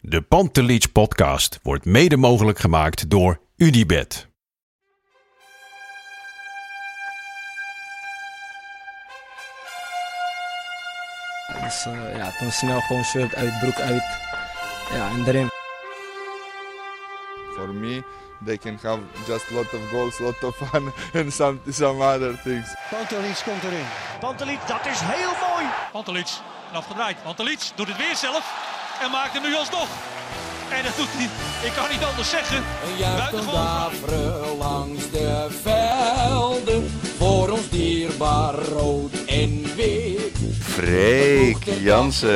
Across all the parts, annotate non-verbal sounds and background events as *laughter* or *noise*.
De Pantelich podcast wordt mede mogelijk gemaakt door Unibed. Dus eh, ja, toen snel gewoon shirt uit, broek uit. Ja, en erin. For me, they can have just a lot of goals, lot of fun *laughs* and some, some other things. Pantelic komt erin. Pantelic, dat is heel mooi. Pantelic, afgedraaid. Pantelic doet het weer zelf en maakt hem nu alsnog. En dat doet hij, ik kan niet anders zeggen. Juichen langs de velden voor ons dierbaar rood en wit. Freek Jansen.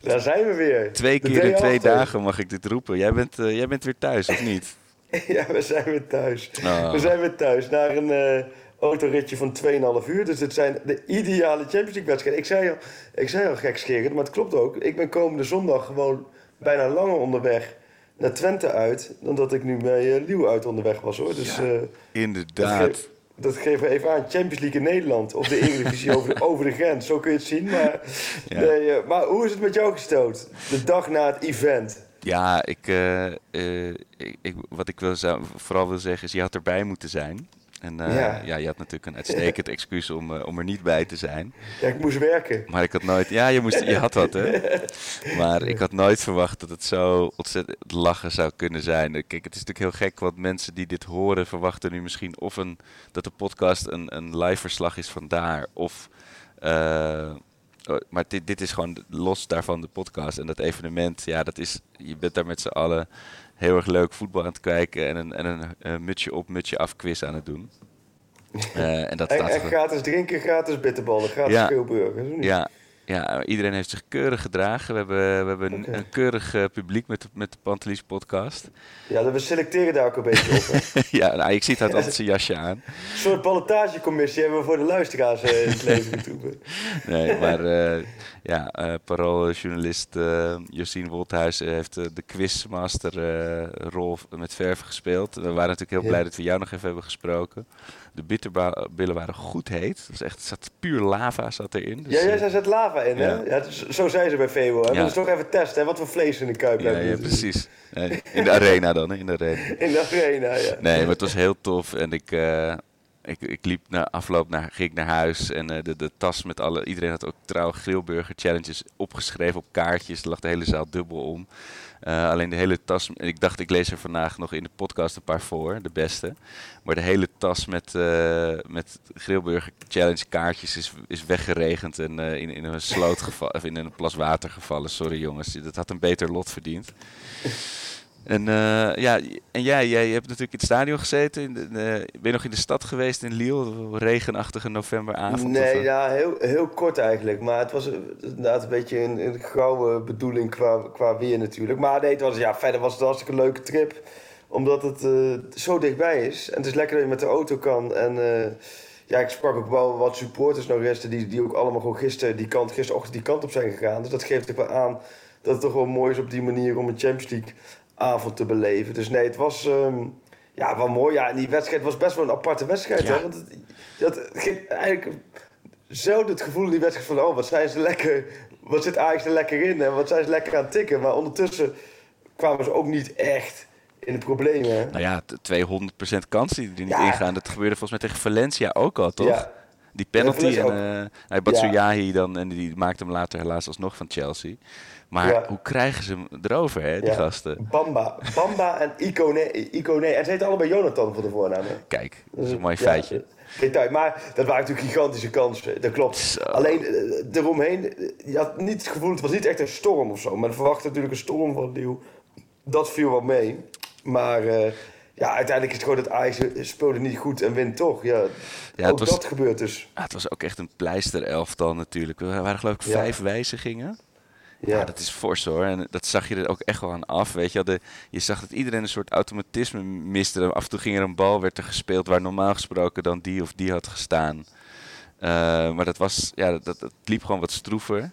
Daar zijn we weer. Twee keer in twee dagen mag ik dit roepen. Jij bent, uh, jij bent weer thuis, of niet? *laughs* ja, we zijn weer thuis. Oh. We zijn weer thuis naar een uh, autoritje van 2,5 uur. Dus het zijn de ideale Champions League wedstrijden. Ik zei al, ik zei al gekscherend, maar het klopt ook. Ik ben komende zondag gewoon bijna langer onderweg naar Twente uit... dan dat ik nu bij uh, Leeuw uit onderweg was, hoor. Dus, ja, inderdaad dat geven we even aan. Champions League in Nederland. Of de Eredivisie *laughs* over, de, over de grens. Zo kun je het zien. Maar, ja. nee, uh, maar hoe is het met jou gestoot? De dag na het event. Ja, ik, uh, uh, ik, ik, wat ik wil, vooral wil zeggen is, je had erbij moeten zijn. En uh, ja. ja. je had natuurlijk een uitstekend *laughs* excuus om, uh, om er niet bij te zijn. Ja, ik moest werken. Maar ik had nooit... Ja, je, moest, je had wat, hè? *laughs* Maar ik had nooit verwacht dat het zo ontzettend lachen zou kunnen zijn. Kijk, het is natuurlijk heel gek, want mensen die dit horen verwachten nu misschien of een, dat de podcast een, een live verslag is van daar. Of... Uh, maar dit, dit is gewoon los daarvan de podcast. En dat evenement, ja, dat is... Je bent daar met z'n allen heel erg leuk voetbal aan het kijken en een, en een uh, mutsje op, mutsje af quiz aan het doen. Uh, *laughs* en dat en, en gratis drinken, gratis bitterballen, gratis ja, speelburgers. Ja, ja, iedereen heeft zich keurig gedragen. We hebben, we hebben okay. een, een, keurig uh, publiek met, met de Pantelis podcast. Ja, we selecteren daar ook een beetje op. *laughs* ja, nou, ik zie het altijd zijn jasje aan. Een soort ballotagecommissie hebben we voor de luisteraars uh, in het leven getroepen. *laughs* nee, maar uh, ja, parooljournalist Josien Wolthuis heeft de quizmaster rol met verven gespeeld. We waren natuurlijk heel blij ja. dat we jou nog even hebben gesproken. De bitterbillen waren goed heet. Dus echt, zat puur lava zat erin. Dus, ja, jij zat lava in, hè? Ja. zo zei ze bij Febo. Hè? Ja. Dus toch even testen, hè? wat voor vlees in de kuip ja, hebben. Ja, precies. *laughs* In de arena dan, hè? In de arena. In de arena, ja. Nee, maar het was heel tof. En ik, uh, ik, ik liep na afloop naar, ging naar huis. En uh, de, de tas met alle... Iedereen had ook trouw grillburger challenges opgeschreven op kaartjes. Er lag de hele zaal dubbel om. Uh, alleen de hele tas, ik dacht ik lees er vandaag nog in de podcast een paar voor, de beste. Maar de hele tas met, uh, met Grillburger Challenge kaartjes is, is weggeregend en uh, in, in een sloot gevallen, of in een plas water gevallen. Sorry jongens, dat had een beter lot verdiend. En, uh, ja, en jij, jij hebt natuurlijk in het stadion gezeten. In de, ben je nog in de stad geweest in Lille? Regenachtige novemberavond? Nee, ja, heel, heel kort eigenlijk. Maar het was inderdaad een beetje een, een gouden bedoeling qua, qua weer natuurlijk. Maar nee, het was, ja, verder was het een hartstikke leuke trip. Omdat het uh, zo dichtbij is. En het is lekker dat je met de auto kan. En ja, ik sprak ook wel wat supporters nog resten die, die ook allemaal gewoon gisteren die kant, gisterochtend die kant op zijn gegaan. Dus dat geeft ook wel aan dat het toch wel mooi is op die manier om een Champions League avond te beleven. Dus nee, het was um, ja, wel mooi. Ja, en die wedstrijd was best wel een aparte wedstrijd. Ja. Hè? Want het, dat ging eigenlijk zelden het gevoel in die wedstrijd van... oh, wat zijn ze lekker... wat zit Ajax er lekker in en wat zijn ze lekker aan het tikken. Maar ondertussen kwamen ze ook niet echt in de problemen. Nou ja, 200% kans die er niet ja. ingaan. Dat gebeurde volgens mij tegen Valencia ook al, toch? Ja. Die penalty. En, ook. eh hij Batshuayi dan, en die maakte hem later helaas alsnog van Chelsea. Maar Ja. hoe krijgen ze hem erover, hè, die Ja. gasten? Bamba. Bamba en Icone. Icone. En ze heten allebei Jonathan voor de voornaam. hè? Kijk, dat is een mooi feitje. Detail. Maar dat waren natuurlijk gigantische kansen. Dat klopt. Zo. Alleen eh, eromheen, je had niet het gevoel, het was niet echt een storm of zo. Men verwachtte natuurlijk een storm van Leeuw. Dat viel wel mee. Maar eh, ja, uiteindelijk is het gewoon dat Ajax speelde niet goed en wint toch. Ja, Ja, ook was- dat gebeurt dus. Het was ook echt een pleisterelftal natuurlijk. Er waren geloof ik Ja. vijf wijzigingen. Ja. Dat is fors hoor. En dat zag je er ook echt wel aan af. Weet je, de, je zag dat iedereen een soort automatisme miste. Af en toe ging er een bal, werd er gespeeld waar normaal gesproken dan die of die had gestaan. Eh, maar dat was, ja, dat, liep gewoon wat stroever.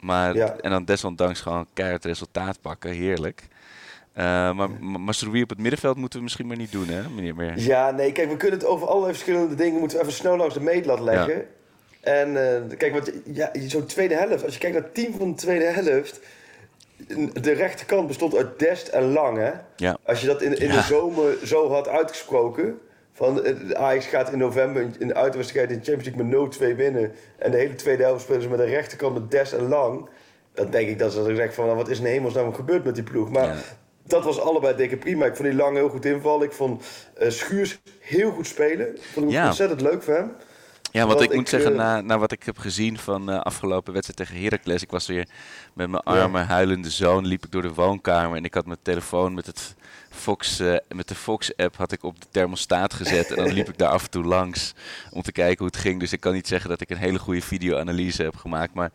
Maar, Ja. En dan desondanks gewoon keihard resultaat pakken. Heerlijk. Eh, maar maar Masrowi op het middenveld moeten we misschien maar niet doen, hè, meneer Meer? Ja, nee, kijk, we kunnen het over allerlei verschillende dingen moeten we even snel langs de meetlat leggen. En eh, kijk, want ja, zo'n tweede helft, als je kijkt naar het team van de tweede helft, de rechterkant bestond uit Dest en Lang, hè? Ja. Als je dat in, in Ja. de zomer zo had uitgesproken, van eh, Ajax gaat in november in- de uitwedstrijd in de Champions League met 0-2 winnen en de hele tweede helft spelen ze met de rechterkant met Dest en Lang, dan denk ik dat ze dan zeggen van, nou, wat is in hemelsnaam gebeurd met die ploeg? Maar Ja. dat was allebei dikke prima. Ik vond die Lang heel goed invallen. Ik vond eh, Schuurs heel goed spelen. Ik vond hem Ja. ontzettend leuk voor hem. Ja, want Wat ik moet zeggen, eh, na, na wat ik heb gezien van de afgelopen wedstrijd tegen Heracles, ik was weer met mijn arme huilende zoon, liep ik door de woonkamer en ik had mijn telefoon met, het Fox, eh, met de Fox-app had ik op de thermostaat gezet en dan liep ik daar af en toe langs om te kijken hoe het ging. Dus ik kan niet zeggen dat ik een hele goede video-analyse heb gemaakt, maar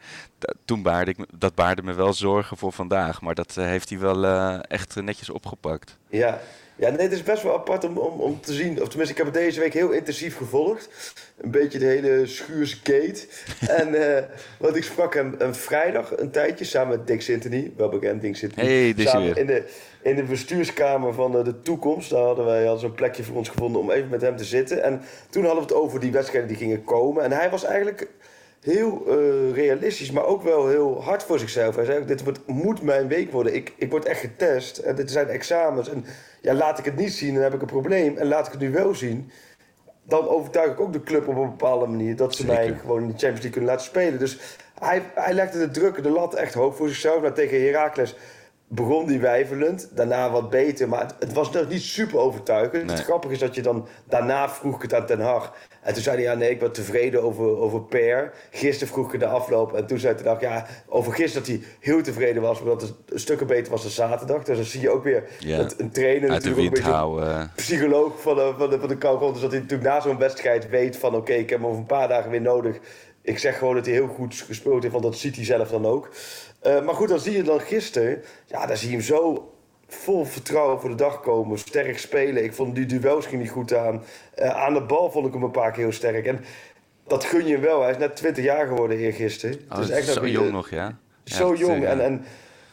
toen baarde ik, me- dat baarde me wel zorgen voor vandaag. Maar dat heeft hij wel echt netjes opgepakt. Ja. Ja, nee, het is best wel apart om, om, om te zien. Of tenminste, ik heb het deze week heel intensief gevolgd. Een beetje de hele Schuurs gate. *laughs* en eh, want ik sprak hem een vrijdag een tijdje samen met Dick Sintony. Wel bekend, Dick Sintony. Hey, samen in de, in de bestuurskamer van eh, de toekomst. Daar hadden wij hadden zo'n plekje voor ons gevonden om even met hem te zitten. En toen hadden we het over die wedstrijden die gingen komen. En hij was eigenlijk heel eh, realistisch, maar ook wel heel hard voor zichzelf. Hij zei ook, dit wordt, moet mijn week worden. Ik, ik word echt getest en dit zijn examens. En ja, laat ik het niet zien, dan heb ik een probleem. En laat ik het nu wel zien, dan overtuig ik ook de club op een bepaalde manier... dat ze mij gewoon in de Champions League kunnen laten spelen. Dus hij, hij legde de druk, de lat echt hoog voor zichzelf. Maar tegen Heracles begon die wijfelend. Daarna wat beter, maar het, het was nog niet super overtuigend. Nee. Het grappige is dat je dan... Daarna vroeg ik het aan Ten Hag. En toen zei hij, ja nee, ik ben tevreden over, over Per. Gisteren vroeg ik de afloop. En toen zei Ten Hag, ja, over gisteren dat hij heel tevreden was... omdat het een stukken beter was dan zaterdag. Dus dan zie je ook weer Ja. dat een trainer Uit natuurlijk een beetje houden. psycholoog van de, van de, van de. Dus dat hij natuurlijk na zo'n wedstrijd weet van... oké, ik heb hem over een paar dagen weer nodig. Ik zeg gewoon dat hij heel goed gespeeld heeft, want dat ziet hij zelf dan ook. Eh, maar goed, dan zie je dan gisteren... Ja, dan zie je hem zo vol vertrouwen voor de dag komen. Sterk spelen. Ik vond die duels ging niet goed aan. Eh, aan de bal vond ik hem een paar keer heel sterk. En dat gun je hem wel. Hij is net 20 jaar geworden eergisteren. Oh, Het is echt zo nog- jong nog, ja. zo jong. eh, En, en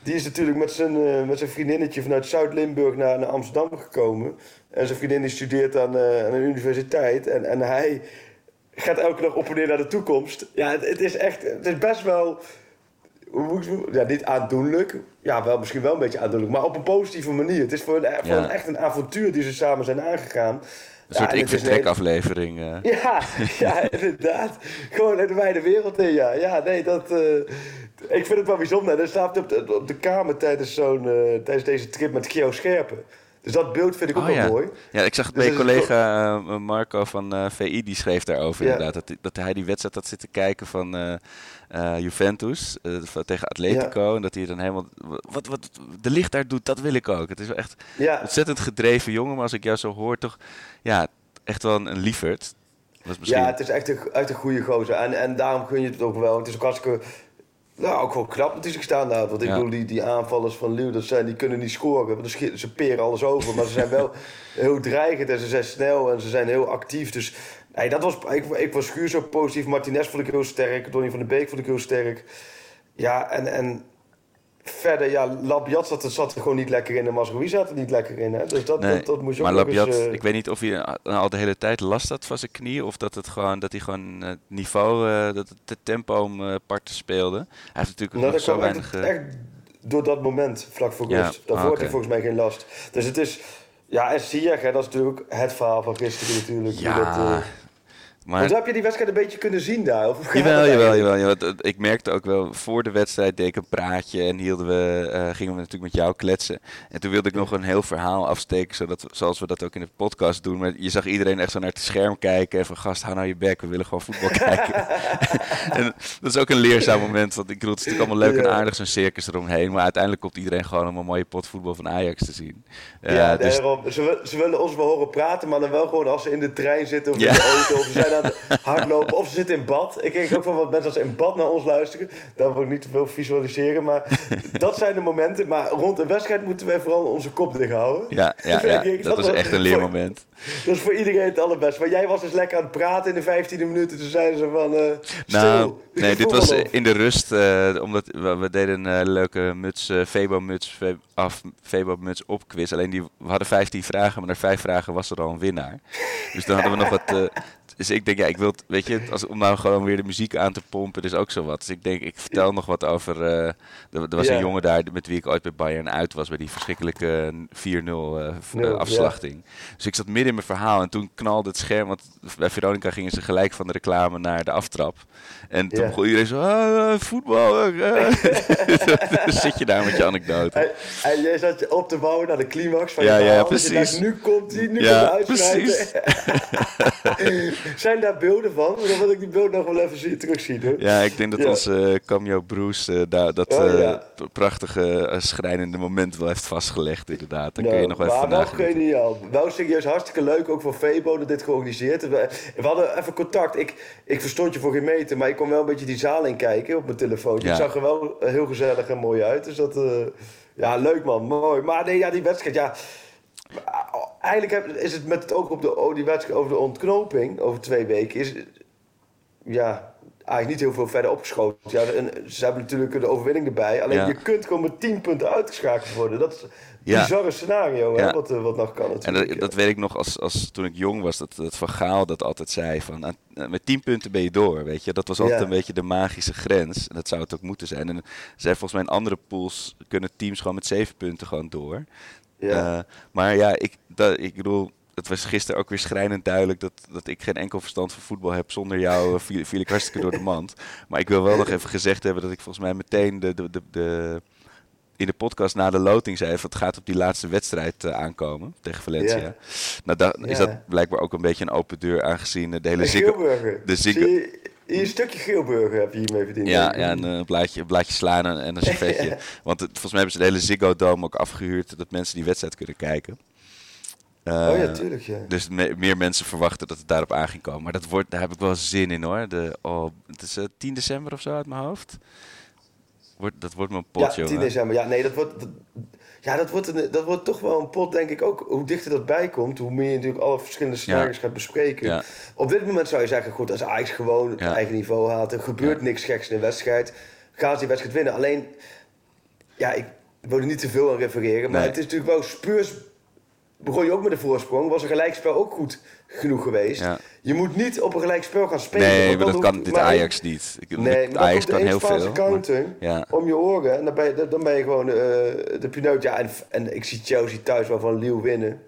die is natuurlijk met zijn, eh, met zijn vriendinnetje vanuit Zuid-Limburg naar, naar Amsterdam gekomen. En zijn vriendin die studeert aan, eh, aan een universiteit. En, en hij gaat elke dag op en neer naar de toekomst. Ja, het, het is echt, het is best wel, hoe moet ik het- ja, niet aandoenlijk. Ja, wel, misschien wel een beetje aandoenlijk, maar op een positieve manier. Het is voor, een, voor Ja. een, echt een avontuur die ze samen zijn aangegaan. Een soort Ja, ik vertrek aflevering. eh. *laughs* ja, ja, *laughs* inderdaad. Gewoon in de wijde wereld in, ja. Ja, nee, dat... eh, ik vind het wel bijzonder. Hij slaapt op de, op de kamer tijdens, zo'n, eh, tijdens deze trip met Geo Scherpen. Dus dat beeld vind ik ook Oh, wel mooi. Ja, ik zag het Dus bij het collega eh, Marco van eh, VI, die schreef daarover Ja. inderdaad. Dat, dat hij die wedstrijd had zitten kijken van eh, Juventus tegen Atletico. En dat hij dan helemaal, wat, wat de licht daar doet, dat wil ik ook. Het is wel echt Ja, ontzettend gedreven jongen, maar als ik jou zo hoor, toch ja, echt wel een, een is misschien... ja, het is echt een, echt een goede gozer. En, en daarom gun je het ook wel. Het is ook hartstikke... Nou, ook wel knap dat hij zich staan houdt. Want ik Ja. bedoel, die, die aanvallers van Leeuw, dat zijn, die kunnen niet scoren. Want ze peren alles over. Maar ze zijn wel *laughs* heel dreigend en ze zijn snel en ze zijn heel actief. Dus nee, dat was, ik, ik was Schuur zo positief. Martinez vond ik heel sterk. Donny van den Beek vond ik heel sterk. Ja, en, en verder, ja, Labiat zat, er- zat er gewoon niet lekker in. En Masrowi zat er niet lekker in. Hè? Dus dat, Nee, dat, dat moest je maar ook nog eens, Labiat, eh, ik weet niet of hij al de hele tijd last had van zijn knie. Of dat, het gewoon, dat hij gewoon eh, het niveau, eh, dat het de tempo om eh, parten speelde. Hij heeft natuurlijk Nou, nog zo echt, weinig... eh, echt door dat moment, vlak voor Ja, rust. Daarvoor ah, had oké. hij volgens mij geen last. Dus het is... Ja, en Ziyech, hè, dat is natuurlijk het verhaal van gisteren natuurlijk. Ja, dat, Maar... Want heb je die wedstrijd een beetje kunnen zien daar? Of jawel, *laughs* jawel, jawel, jawel. Ik merkte ook wel, voor de wedstrijd deed ik een praatje en hielden we, uh, gingen we natuurlijk met jou kletsen. En toen wilde ik nog een heel verhaal afsteken, zodat, zoals we dat ook in de podcast doen. Maar je zag iedereen echt zo naar het scherm kijken en van gast, hou nou je bek, we willen gewoon voetbal *laughs* kijken. *laughs* en dat is ook een leerzaam moment, want ik bedoel, het is natuurlijk allemaal leuk en aardig zo'n circus eromheen. Maar uiteindelijk komt iedereen gewoon om een mooie pot voetbal van Ajax te zien. Uh, ja, dus... ze, ze, willen ons wel horen praten, maar dan wel gewoon als ze in de trein zitten of in de auto of ze zijn hardlopen of ze zitten in bad. Ik kijk ook van wat mensen als in bad naar ons luisteren. Daar wil ik niet te veel visualiseren, maar dat zijn de momenten. Maar rond een wedstrijd moeten wij vooral onze kop dicht houden. Ja, ja, ja dat, dat, is echt een leermoment. dat is voor iedereen het allerbeste. Maar jij was dus lekker aan het praten in de 15e minuten. Toen zeiden ze van, uh, Nou, nee, dit was in de rust. Uh, omdat we, we, deden een uh, leuke muts, Febo-muts af, Febo-muts op quiz. Alleen die, we hadden 15 vragen, maar na vijf vragen was er al een winnaar. Dus dan hadden we nog wat dus ik denk, ja, ik wil, weet je, als, om nou gewoon weer de muziek aan te pompen, is ook zo wat. Dus ik denk, ik vertel nog wat over. Uh, er, er, was een jongen daar met wie ik ooit bij Bayern uit was, bij die verschrikkelijke 4-0 uh, afslachting. Dus ik zat midden in mijn verhaal en toen knalde het scherm, want bij Veronica gingen ze gelijk van de reclame naar de aftrap. En toen begon iedereen zo, ah, voetbal. *laughs* Dan zit je daar met je anekdote. En jij zat je op te bouwen naar de climax van ja, je Ja, precies. Dacht, nu komt hij, nu ja, komt precies. *laughs* Zijn daar beelden van? Dan wil ik die beelden nog wel even zien, terugzien. Hoor. Ja, ik denk dat ja. onze uh, cameo Bruce uh, daar dat oh, ja. prachtige schrijnende moment wel heeft vastgelegd, inderdaad. Daar nou, kun je nog even Maar wel geniaal. Wel serieus hartstikke leuk, ook voor Febo dat dit georganiseerd. We, we hadden even contact. Ik, ik verstond je voor geen meter, maar ik kon wel een beetje die zaal in kijken op mijn telefoon. Het zag er wel heel gezellig en mooi uit. Dus dat, uh, ja, leuk man, mooi. Maar nee, ja, die wedstrijd, ja eigenlijk is het met het oog op de, oh, die wedstrijd over de ontknoping over twee weken. Is, ja, eigenlijk niet heel veel verder opgeschoten. Ja, en ze hebben natuurlijk de overwinning erbij. Alleen je kunt gewoon met 10 punten uitgeschakeld worden. Dat is ja. bizarre scenario hè, wat, wat nog kan natuurlijk. En dat, dat, weet ik nog als, als toen ik jong was, dat, dat Van Gaal dat altijd zei. Van, eh, met 10 punten ben je door, weet je. Dat was altijd een beetje de magische grens. En dat zou het ook moeten zijn. En zij volgens mij in andere pools kunnen teams gewoon met 7 punten gewoon door. Ja. Uh, maar ja, ik, dat, ik bedoel, het was gisteren ook weer schrijnend duidelijk dat, dat ik geen enkel verstand van voetbal heb. Zonder jou viel, viel, ik hartstikke door de mand. Maar ik wil wel nog *laughs* even gezegd hebben dat ik volgens mij meteen de, de, de, de in de podcast na de loting zei: van het gaat op die laatste wedstrijd uh, aankomen tegen Valencia. Ja. Nou, dan is dat blijkbaar ook een beetje een open deur, aangezien de hele Ziggo. De Ziggo een stukje geelburger heb je hiermee verdiend. Ja, ja een uh, blaadje, blaadje slaan en, een servetje. *laughs* Want het, volgens mij hebben ze de hele Ziggo Dome ook afgehuurd... dat mensen die wedstrijd kunnen kijken. Uh, oh ja, tuurlijk, ja. Dus me, meer mensen verwachten dat het daarop aan ging komen. Maar dat wordt, daar heb ik wel zin in hoor. De, oh, het is uh, eh, 10 december of zo uit mijn hoofd. Wordt, dat wordt mijn pot, Ja, 10 december. Ja, nee, dat wordt... Dat, ja, dat wordt, een, dat wordt toch wel een pot, denk ik ook. Hoe dichter dat bij komt, hoe meer je natuurlijk alle verschillende scenario's gaat bespreken. Op dit moment zou je zeggen, goed, als Ajax gewoon het eigen niveau haalt, er gebeurt niks geks in de wedstrijd, gaan ze die wedstrijd winnen. Alleen, ja, ik wil er niet te veel aan refereren, maar het is natuurlijk wel Spurs begon je ook met de voorsprong, was een gelijkspel ook goed genoeg geweest. Je moet niet op een gelijkspel gaan spelen. Nee, maar dat kan dit Ajax niet. Ik, nee, maar Ajax kan heel veel. counting ja. om je oren en dan ben je, dan ben je gewoon uh, de pineut. Ja, en, en, ik zie Chelsea thuis wel van winnen.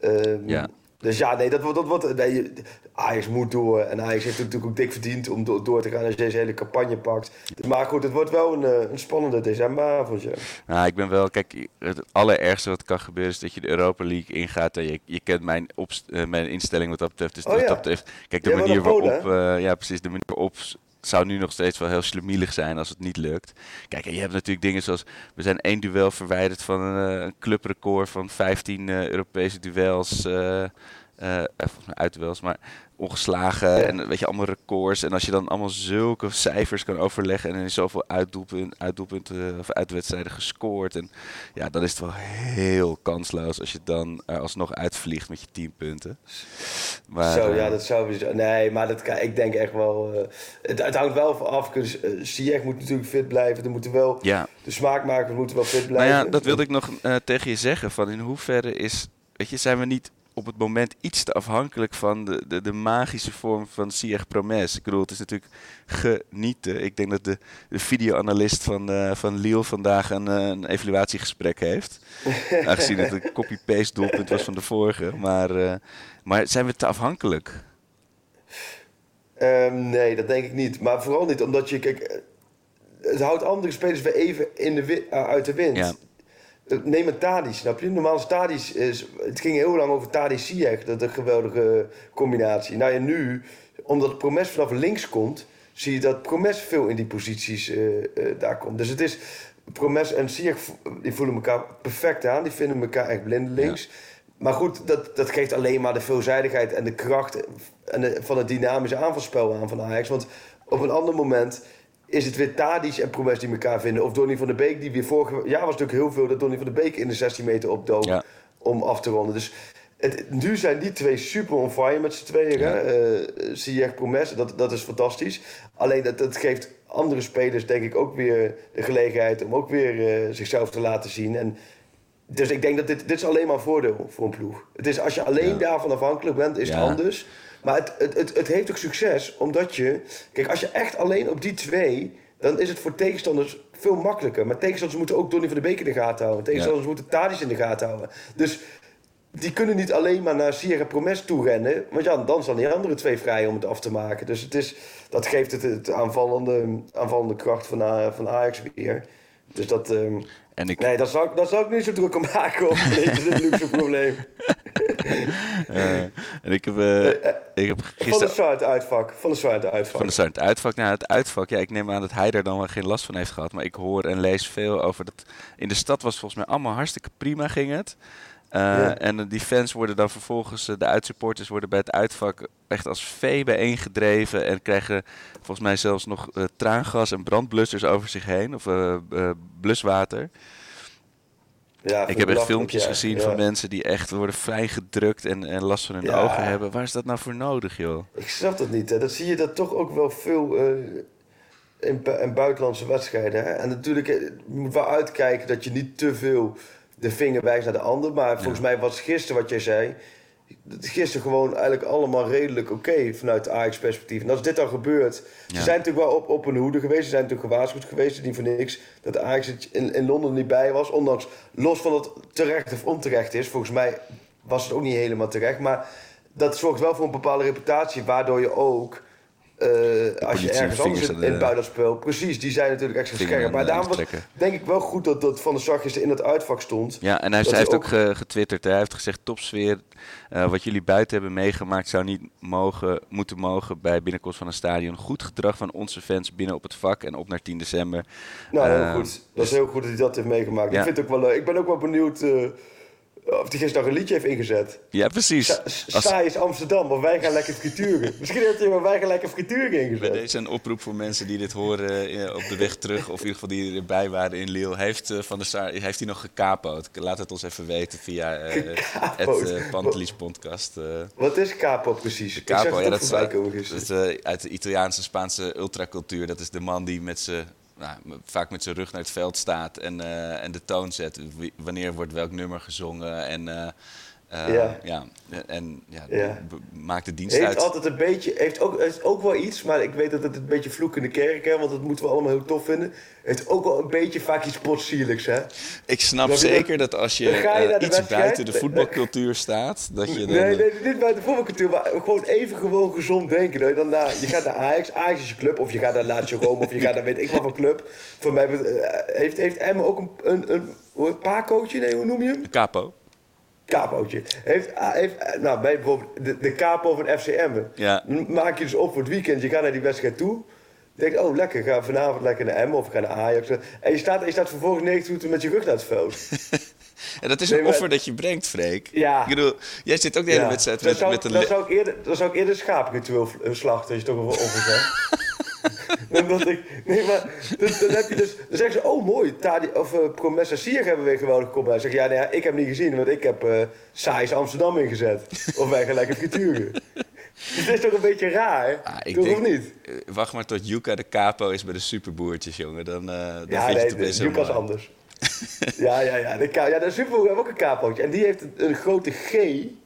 Uh, ja. Dus ja, nee, dat wordt. Dat wordt nee, Ajax moet door. En Ajax heeft natuurlijk ook dik verdiend om do door te gaan als je deze hele campagne pakt. Maar goed, het wordt wel een, eh, een spannende decemberavondje. Nou, ik ben wel. Kijk, het allerergste wat kan gebeuren is dat je de Europa League ingaat. En je, je kent mijn, op, uh, mijn instelling wat dat betreft. Dus oh, wat ja. dat betreft. Kijk, de manier waarop. Uh, ja, precies. De manier waarop zou nu nog steeds wel heel slemielig zijn als het niet lukt. Kijk, en je hebt natuurlijk dingen zoals... We zijn één duel verwijderd van een, een clubrecord van 15 uh, Europese duels. Uh, volgens mij maar ongeslagen en weet je, allemaal records. En als je dan allemaal zulke cijfers kan overleggen en in zoveel uitdoelpunten, uitdoelpunten of uitwedstrijden gescoord. En ja, dan is het wel heel kansloos als je dan er alsnog uitvliegt met je 10 punten. Maar, Zo, ja, dat zou we. Nee, maar dat kan, ik denk echt wel. Uh, het, het hangt wel van af. Uh, moet natuurlijk fit blijven. Er moeten wel. Ja. De smaakmakers moeten wel fit blijven. Nou ja, dat wilde ik nog uh, tegen je zeggen. Van in hoeverre is. Weet je, zijn we niet op het moment iets te afhankelijk van de, de, de magische vorm van Sieg Promes. Ik bedoel, het is natuurlijk genieten. Ik denk dat de, de videoanalist van, uh, van Lille vandaag een, uh, een evaluatiegesprek heeft. *laughs* Aangezien het een copy-paste doelpunt was van de vorige. Maar, uh, maar zijn we te afhankelijk? Ehm, nee, dat denk ik niet. Maar vooral niet omdat je, kijk, eh, het houdt andere spelers weer even in de uit de wind. Ja. Eh, Neem een Tadic, snap je? Normaal is Tadic, is, het ging heel lang over Tadic Ziyech, dat is een geweldige combinatie. Nou ja, nu, omdat Promes vanaf links komt, zie je dat Promes veel in die posities eh, eh, daar komt. Dus het is, Promes en Ziyech, vo- die voelen elkaar perfect aan, die vinden elkaar echt blindelings. Maar goed, dat, dat geeft alleen maar de veelzijdigheid en de kracht en de- van het dynamische aanvalspel aan van Ajax. Want op een ander moment is het weer Tadic en Promes die elkaar vinden. Of Donny van der Beek, die weer vorig jaar was natuurlijk heel veel dat Donny van der Beek in de 16 meter opdook Ja. om af te ronden. Dus het, nu zijn die twee super on fire met z'n tweeën. Ja. Eh, Ziyech, Promes, dat, dat is fantastisch. Alleen dat, dat geeft andere spelers denk ik ook weer de gelegenheid om ook weer eh, zichzelf te laten zien. En dus ik denk dat dit, dit is alleen maar een voordeel voor een ploeg. Het is als je alleen Ja. daarvan afhankelijk bent, is Ja. het anders. Maar het, het, het, het heeft ook succes, omdat je... Kijk, als je echt alleen op die twee... dan is het voor tegenstanders veel makkelijker. Maar tegenstanders moeten ook Donny van de Beek in de gaten houden. Tegenstanders moeten Tadic in de gaten houden. Dus die kunnen niet alleen maar naar Sierra Promes toe rennen. Want ja, dan zijn die andere twee vrij om het af te maken. Dus het is, dat geeft het, het aanvallende, aanvallende kracht van, van Ajax weer. Dus dat... ehm, En ik, Nee, daar zou, ik- daar zou ik niet zo druk om maken. Dit is een luxe *laughs* probleem. eh, en ik heb, eh, ik heb Van de gisteren het uitvak. Van de het uitvak. van de start het uitvak. Nou, het uitvak, ja, ik neem aan dat hij er dan wel geen last van heeft gehad. Maar ik hoor en lees veel over dat. In de stad was volgens mij allemaal hartstikke prima, ging het. Eh, Ja. En die fans worden dan vervolgens, eh, de uitsupporters worden bij het uitvak echt als vee bijeengedreven. En krijgen volgens mij zelfs nog eh, traangas en brandblussers over zich heen. Of bluswater. Ja, Ik heb echt filmpjes ja. gezien Ja. van mensen die echt worden gedrukt en, en last van hun ogen hebben. Waar is dat nou voor nodig, joh? Ik snap dat niet. Hè. Dat zie je dat toch ook wel veel in, bu- in buitenlandse wedstrijden. Hè. En natuurlijk, je moet wel uitkijken dat je niet te veel de vinger wijst naar de ander. Maar volgens mij was gisteren wat jij zei... Gisteren gewoon eigenlijk allemaal redelijk oké vanuit Ajax-perspectief. En als dit dan gebeurt... Ze zijn natuurlijk wel op, op een hoede geweest. Ze zijn natuurlijk gewaarschuwd geweest. Niet voor niks dat Ajax in, in Londen niet bij was. Ondanks, los van dat het terecht of onterecht is. Volgens mij was het ook niet helemaal terecht. Maar dat zorgt wel voor een bepaalde reputatie. Waardoor je ook... eh, als je ergens anders in, in de- het buitenspel... Precies, die zijn natuurlijk extra scherp. Maar de daarom was, denk ik wel goed dat, dat Van der Sar in het uitvak stond. Ja, en hij, Dat hij heeft ook ge- getwitterd. hè. Hij heeft gezegd: topsfeer. eh, wat jullie buiten hebben meegemaakt zou niet mogen, moeten mogen bij binnenkomst van een stadion. Goed gedrag van onze fans binnen op het vak en op naar 10 december. Nou, heel Eh, goed. Dat is heel goed dat hij dat heeft meegemaakt. Ja. Ik vind het ook wel leuk. Ik ben ook wel benieuwd eh, of hij gisteren nog een liedje heeft ingezet. Ja, precies. Sa- Als- Saai is Amsterdam, of wij gaan lekker frituren. *laughs* Misschien heeft hij wel wij gaan lekker frituren Bij ingezet. deze een oproep voor mensen die dit horen eh, op de weg terug, of in ieder geval die erbij waren in Lille. Heeft, eh, van der Sar, heeft hij nog gekapoot? Laat het ons even weten via eh, *laughs* het Pantelis podcast. Wat is capo precies? De capo, ja, dat is, eh, uit de Italiaanse, Spaanse ultracultuur. Dat is de man die met zijn, nou, vaak met zijn rug naar het veld staat en, eh, en de toon zet. Wanneer wordt welk nummer gezongen en, eh, eh, Ja. ja. en ja, Ja. maakt de dienst Heeft uit. altijd een beetje, heeft ook, heeft ook wel iets, maar ik weet dat het een beetje vloek in de kerk is, want dat moeten we allemaal heel tof vinden. Heeft ook wel een beetje vaak iets potsierlijks, hè? Ik snap zeker dat als je, eh, iets buiten de voetbalcultuur staat, dat je dan... Nee, eh, nee, niet bij de voetbalcultuur, maar gewoon even gewoon gezond denken. Dat je, dan naar, je gaat naar Ajax, Ajax is je club, of je gaat naar Lazio Rome, of je gaat naar weet ik wat voor club. Voor mij eh, heeft, heeft Emma ook een, een, een, een paakootje, nee, hoe noem je hem? Een capo. Capootje. Heeft, ah, heeft, eh, nou, bij bijvoorbeeld de, de capo van FCM. Ja. Maak je dus op voor het weekend, je gaat naar die wedstrijd toe. Denk, oh lekker, ga vanavond lekker naar Emmen of ga naar Ajax. En je staat, je staat vervolgens 90 minuten met je rug naar het veld. *laughs* En dat is Nee, een maar- offer dat je brengt, Freek. Ja. Ik bedoel, jij zit ook de hele Ja. wedstrijd met, zou, met een... dan zou ik eerder, dan zou ik eerder eh, slachten, als je toch over over zegt. *laughs* dan, dat ik, nee, maar dan, dan heb je dus, dan zeggen ze, oh mooi, Tadi, of uh, Promessa Sier hebben weer gewoon gekomen. Dan zeg je, ja, nee, ja, ik heb niet gezien, want ik heb eh Saais Amsterdam ingezet. Of wij gaan lekker frituren. Dus het is toch een beetje raar, Ah, ik toch denk, of niet? eh, wacht maar tot Yuka de capo is bij de superboertjes, jongen. Dan, eh dan Ja, vind je nee, het opeens de Lucas helemaal- anders. *laughs* ja, ja, ja. De, ja, de Superboer heeft ook een capootje. En die heeft een, een grote G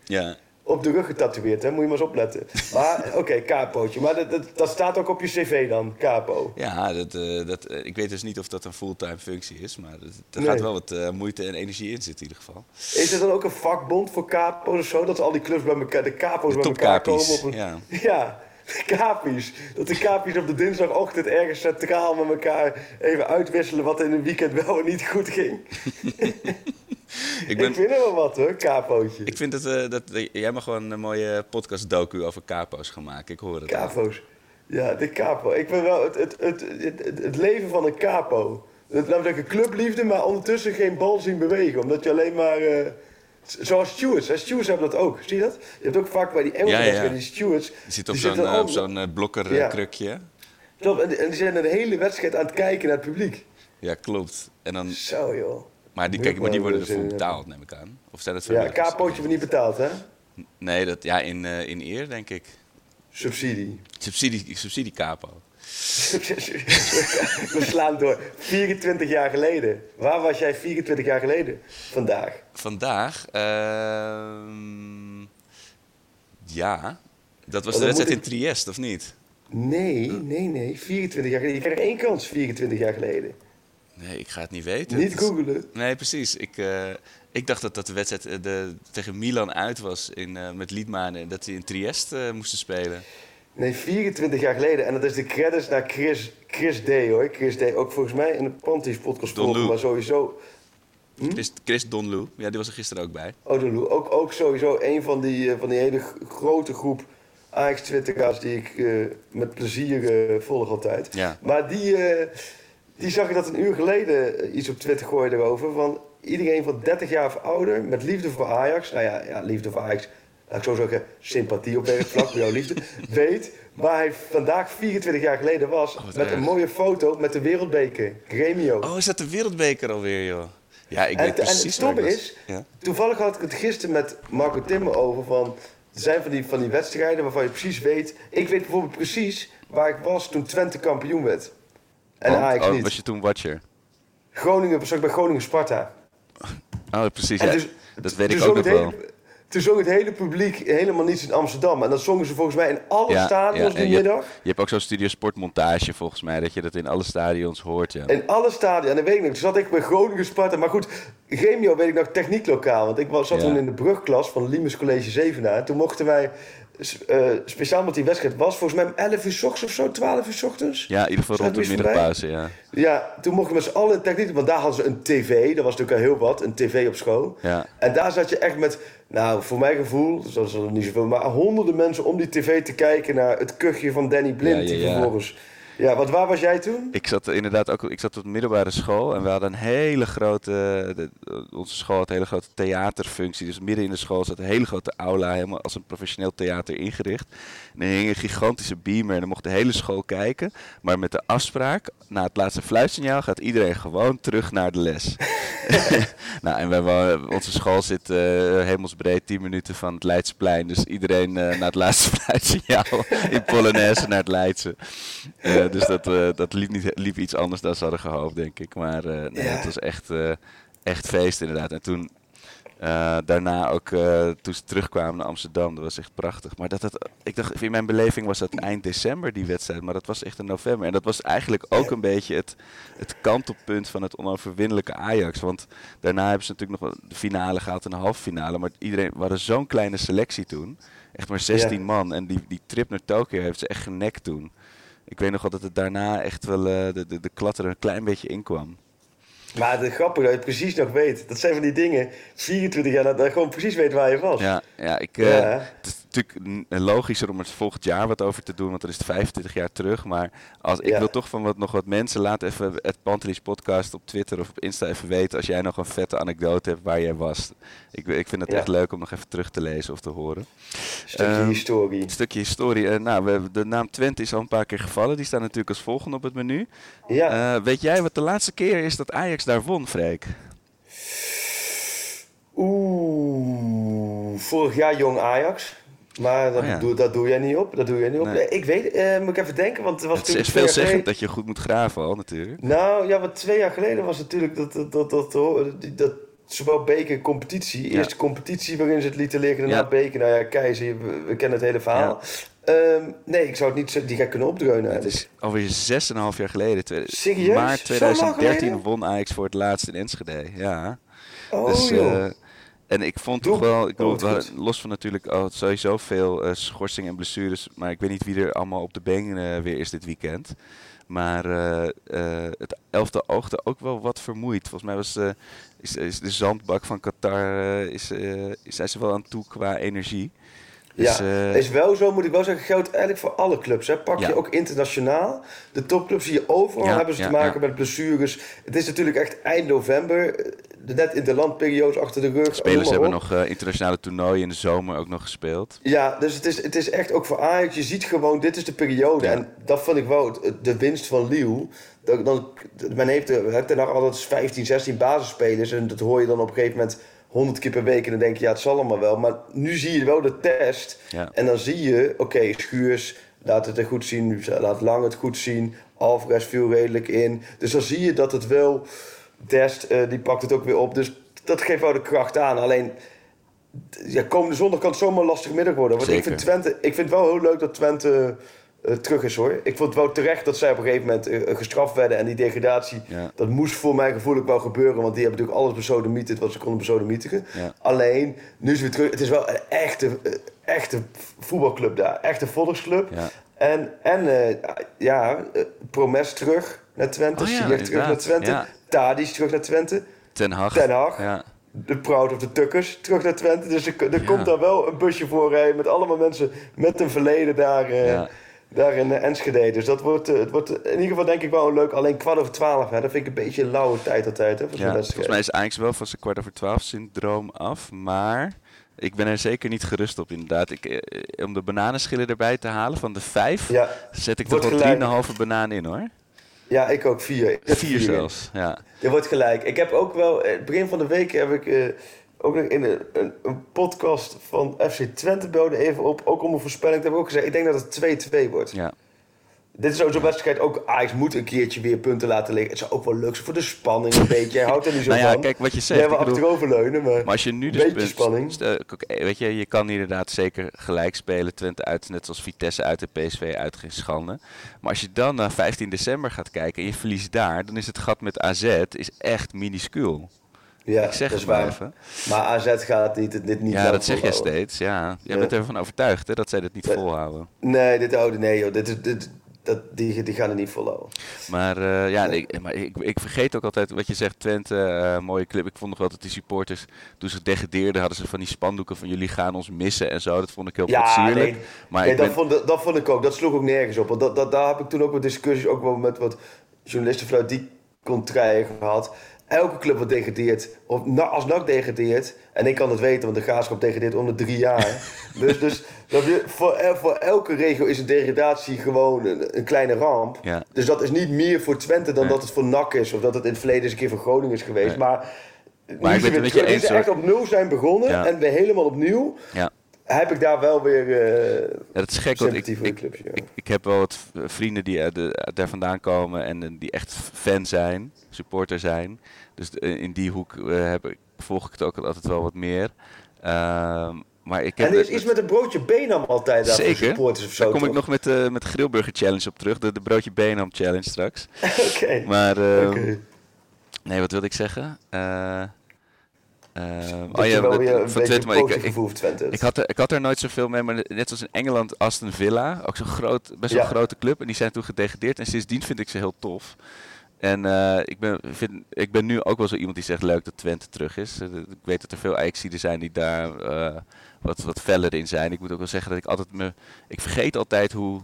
Ja. Op de rug getatoeëerd, hè? Moet je maar eens opletten. Maar, *laughs* oké, capootje. Maar dat, dat, dat staat ook op je cv dan, capo. Ja, dat, eh, dat, eh, ik weet dus niet of dat een fulltime functie is, maar er Nee. gaat wel wat eh, moeite en energie in zitten in ieder geval. Is er dan ook een vakbond voor capo's of zo? Dat al die clubs bij elkaar, de capo's De bij elkaar komen op een... ja. *laughs* ja. Kapies. Dat de kapies op de dinsdagochtend ergens centraal met elkaar even uitwisselen wat in een weekend wel en niet goed ging. *laughs* *laughs* Ik, ben, Ik vind er wel wat hoor, kapootje. ik vind dat, eh, dat jij mag gewoon een mooie podcast docu over capo's gaan maken. Ik hoor het. al. Capo's. Ja, de capo. Ik vind wel het, het, het, het, het leven van een capo. Laten we zeggen clubliefde, maar ondertussen geen bal zien bewegen. Omdat je alleen maar... eh, zoals stewards. Hè? Stewards hebben dat ook. Zie je dat? Je hebt ook vaak bij die Engelse Ja, die stewards... Die zit op zo'n zitten eh, op al- zo'n eh, blokker Ja. Klopt, en, die- en die zijn een hele wedstrijd aan het kijken naar het publiek. Ja, klopt. En dan, Zo joh. Maar die, kijk, maar die worden ervoor in betaald, neem ik aan. Of zijn het Ja, capootje wordt niet betaald hè? Nee, dat, ja, in, eh, in eer, denk ik. Subsidie. Subsidie, subsidie capo. *laughs* We slaan door. 24 jaar geleden. Waar was jij 24 jaar geleden? Vandaag. Vandaag, ehm, ja, dat was Oh, de wedstrijd in moet Triest, of niet? Nee, nee, nee. 24 jaar geleden. Je krijgt één kans 24 jaar geleden. Nee, ik ga het niet weten. Niet googelen. Nee, precies. Ik, eh, ik dacht dat, dat de wedstrijd eh, de, tegen Milan uit was in, eh, met Liedmanen en dat die in Triest eh, moesten spelen. Nee, 24 jaar geleden. En dat is de credits naar Chris, Chris D hoor. Chris D. Ook volgens mij in de Panties podcast volgen, maar sowieso. Chris, Chris Donlou, ja, die was er gisteren ook bij. Oh, Don Lou. Ook, ook sowieso een van die, van die hele grote groep ajax twitteraars die ik met plezier volg altijd. Ja. Maar die, die zag ik dat een uur geleden eh, iets op Twitter gooien erover. Van iedereen van 30 jaar of ouder met liefde voor Ajax. Nou ja, ja liefde voor Ajax. Laat ik zo zeggen, sympathie op werkvlak, voor *laughs* jouw liefde. Weet waar hij vandaag 24 jaar geleden was. wat met een mooie foto met de wereldbeker. Gremio. Oh, is dat de wereldbeker alweer, joh? Ja, ik En, weet en precies het waar ik stomme is, Ja. toevallig had ik het gisteren met Marco Timmer over van... Er zijn van die, van die wedstrijden waarvan je precies weet... Ik weet bijvoorbeeld precies waar ik was toen Twente kampioen werd. En Want- Ajax oh, niet. was je toen watcher? Groningen, was ik bij Groningen Sparta. *laughs* Oh, precies. Ja, dus- dat weet ik ook nog wel. Toen zong het hele publiek helemaal niets in Amsterdam. En dat zongen ze volgens mij in alle Ja, stadions ja, die je, middag. je hebt ook zo'n studio sportmontage volgens mij, dat je dat in alle stadions hoort. Ja. In alle stadia. En dat weet ik nog. Toen zat ik bij Groningen Sparta. Maar goed, Gremio weet ik nog technieklokaal. Want ik was, zat toen in de brugklas van Limes College Zevenaar. En toen mochten wij, eh, speciaal omdat die wedstrijd was, volgens mij om 11 uur s ochtends of zo, 12 uur s ochtends. Ja, in ieder geval rond de middagpauze, ja. Ja, toen mochten we met z'n allen techniek. Want daar hadden ze een tv. Dat was natuurlijk al heel wat. Een tv op school. Ja. En daar zat je echt met, nou, voor mijn gevoel, dus dat is er niet zoveel, maar honderden mensen om die tv te kijken naar het kuchje van Danny Blind. Ja, ja, Die vervolgens. Ja, want waar was jij toen? Ik zat inderdaad ook ik zat op de middelbare school en we hadden een hele grote. de- onze school had een hele grote theaterfunctie. Dus midden in de school zat een hele grote aula, helemaal als een professioneel theater ingericht. En er hing een gigantische beamer en dan mocht de hele school kijken. Maar met de afspraak, na het laatste fluitsignaal gaat iedereen gewoon terug naar de les. *laughs* nou, en wij, onze school zit eh, hemelsbreed 10 minuten van het Leidseplein. Dus iedereen eh, na het laatste *laughs* fluitsignaal in Polonaise naar het Leidse. *laughs* Dus dat, eh, dat liep, niet, liep iets anders dan ze hadden gehoopt, denk ik. Maar eh, nee, Ja. het was echt, eh, echt feest inderdaad. En toen daarna ook, toen ze terugkwamen naar Amsterdam, dat was echt prachtig. Maar dat, dat, ik dacht, in mijn beleving was dat eind december die wedstrijd, maar dat was echt in november. En dat was eigenlijk ook een beetje het, het kantelpunt van het onoverwinnelijke Ajax. Want daarna hebben ze natuurlijk nog wel de finale gehaald en de halve finale. Maar iedereen, we hadden zo'n kleine selectie toen. Echt maar 16 Ja. man. En die, die trip naar Tokio heeft ze echt genekt toen. Ik weet nog wel dat het daarna echt wel eh, de, de, de klat er een klein beetje in kwam. Maar het grappige dat je het precies nog weet. Dat zijn van die dingen, 24 jaar, dat je gewoon precies weet waar je was. Ja, ja, ik, eh, Ja. Natuurlijk logischer om er volgend jaar wat over te doen, want dan is het 25 jaar terug. Maar als, ik Ja. wil toch van wat, nog wat mensen, laat even het Pantelis podcast op Twitter of op Insta even weten als jij nog een vette anekdote hebt waar jij was. Ik, ik vind het Ja. echt leuk om nog even terug te lezen of te horen. Stukje Ehm, historie. Een stukje historie. Eh, nou, we, hebben- de naam Twente is al een paar keer gevallen. Die staan natuurlijk als volgende op het menu. Ja. Eh, weet jij wat de laatste keer is dat Ajax daar won, Freek? Oeh, vorig jaar jong Ajax. Maar dat, Oh ja. doe, dat doe jij niet op. Dat doe jij niet op. Nee. Ik weet, eh, moet ik even denken, want het was Het is veelzeggend geleden- dat je goed moet graven al, natuurlijk. Nou ja, want twee jaar geleden was natuurlijk dat, dat, dat, dat, dat, dat zowel beker competitie. Ja. Eerste competitie waarin ze het lieten liggen, daarna Ja. beker. Nou ja, Keizer, we, we kennen het hele verhaal. Ehm, nee, ik zou het niet zo, die ga ik kunnen opdreunen. Het is alweer 6,5 jaar geleden. Serieus? Maart Zo lang 2013 geleden? won Ajax voor het laatst in Enschede. Ja. Oh, dus joh. Eh, En ik vond toch wel, ik bedoel, los van natuurlijk oh, sowieso veel uh, schorsingen en blessures, maar ik weet niet wie er allemaal op de been weer is dit weekend. Maar het elfde oogde ook wel wat vermoeid. Volgens mij was, is, is de zandbak van Qatar, is, is, zijn ze wel aan toe qua energie. Dus, ja, uh, is wel zo, moet ik wel zeggen, geldt eigenlijk voor alle clubs. Hè. Pak je ook internationaal. De topclubs zie je overal hebben ze te maken met blessures. Het is natuurlijk echt eind november. Eh, net in de landperiodes achter de rug. Spelers hebben nog uh, internationale toernooien in de zomer ook nog gespeeld. Ja, dus het is, het is echt ook voor Ajax. Je ziet gewoon, dit is de periode. En dat vond ik wel de winst van Liu. Dan, men heeft, er nog altijd 15, 16 basisspelers. En dat hoor je dan op een gegeven moment 100 keer per week en dan denk je, ja, het zal allemaal wel. Maar nu zie je wel de test. En dan zie je, oké, Schuurs laat het er goed zien, laat Lang het goed zien. Alvarez viel redelijk in. Dus dan zie je dat het wel, Dest, uh, die pakt het ook weer op. Dus dat geeft wel de kracht aan. Alleen, ja, komende zondag kan het zomaar lastig middag worden. Want ik vind, Twente, ik vind het wel heel leuk dat Twente terug is hoor. Ik vond het wel terecht dat zij op een gegeven moment uh, gestraft werden. En die degradatie, dat moest voor mijn gevoel ook wel gebeuren. Want die hebben natuurlijk alles besodemieterd wat ze konden besodemietigen. Ja. Alleen, nu is het weer terug. Het is wel een echte, echte voetbalclub daar. Echte volksclub. Ja. En, en ja, Promes terug naar Twente. Oh, ja, terug naar Twente. Ja. Tadic terug naar Twente. Ten Hag. Ten Hag. Ja. De Proud of the Tukkers terug naar Twente. Dus er, er komt daar wel een busje voor rijden met allemaal mensen met een verleden daar daar in Enschede. Dus dat wordt, eh, het wordt in ieder geval denk ik wel leuk. Alleen kwart over twaalf, hè, dat vind ik een beetje een lauwe tijd altijd. Hè, ja, volgens mij is eigenlijk wel van zijn kwart over twaalf syndroom af. Maar ik ben er zeker niet gerust op inderdaad. Ik, eh, om de bananenschillen erbij te halen van de vijf, ja, zet ik toch wel drieënhalve banaan in hoor. Ja, ik ook vier. vier, vier zelfs, ja. Je wordt gelijk. Ik heb ook wel, eh, het begin van de week heb ik ook nog in een, een, een, podcast van FC Twente belde even op. Ook om een voorspelling te hebben ook gezegd. Ik denk dat het 2-2 wordt. Ja. Dit is zo'n wedstrijd ook. Ajax moet een keertje weer punten laten liggen. Het zou ook wel leuk zijn voor de spanning een beetje. Je houdt er niet zo *laughs* nou ja, van. Kijk, wat je zegt. Jij wil achteroverleunen, maar, maar als je nu dus beetje spanning. Weet je, je kan inderdaad zeker gelijk spelen. Twente uit, net zoals Vitesse uit de PSV uit geen schande. Maar als je dan naar 15 december gaat kijken en je verliest daar, dan is het gat met AZ is echt minuscuul. Ja, ik zeg het maar even. Maar AZ gaat dit, dit niet Ja, dat zeg je steeds. Ja. Jij bent ervan overtuigd hè, dat zij dit niet volhouden. Nee, dit houden nee joh. Dit dit, dat, die, die gaan er niet volhouden. Maar, uh, ja, ik, maar ik, ik vergeet ook altijd wat je zegt, Twente, uh, mooie clip. Ik vond nog wel dat die supporters, toen ze degradeerden, hadden ze van die spandoeken van jullie gaan ons missen en zo. Dat vond ik heel ja, Nee, maar nee, dat, vond, dat vond ik ook. Dat sloeg ook nergens op. Want dat, dat, daar heb ik toen ook wat discussies, ook wel met wat journalisten vanuit die contraien gehad elke club wordt degradeert. Of als NAC degradeert. En ik kan het weten, want de Graafschap degradeert om de drie jaar. *laughs* dus dus je, voor, voor elke regio is een degradatie gewoon een, een kleine ramp. Dus dat is niet meer voor Twente dan dat het voor NAC is. Of dat het in het verleden eens een keer voor Groningen is geweest. Maar, maar nu we echt op nul zijn begonnen en we helemaal opnieuw. Ja heb ik daar wel weer uh, ja, dat is gek, want ik, ik, ik, ik, heb wel wat vrienden die daar vandaan komen en die echt fan zijn, supporter zijn. Dus in die hoek uh, heb ik, volg ik het ook altijd wel wat meer. Uh, maar ik heb en is iets met een broodje Benam altijd daar Zeker. supporters of zo, Daar kom ik nog met, uh, met de Grillburger Challenge op terug. De, de broodje Benam Challenge straks. *laughs* Oké. Maar, ehm, nee, wat wilde ik zeggen? Eh oh ja, wel weer een van Twente, maar ik, ik, ik, had er, ik had er nooit zoveel mee, maar net zoals in Engeland Aston Villa, ook zo'n groot, best wel grote club. En die zijn toen gedegradeerd en sindsdien vind ik ze heel tof. En uh, ik, ben, vind, ik ben nu ook wel zo iemand die zegt leuk dat Twente terug is. Uh, ik weet dat er veel Ajaxiden zijn die daar uh, wat, wat feller in zijn. Ik moet ook wel zeggen dat ik altijd me... Ik vergeet altijd hoe...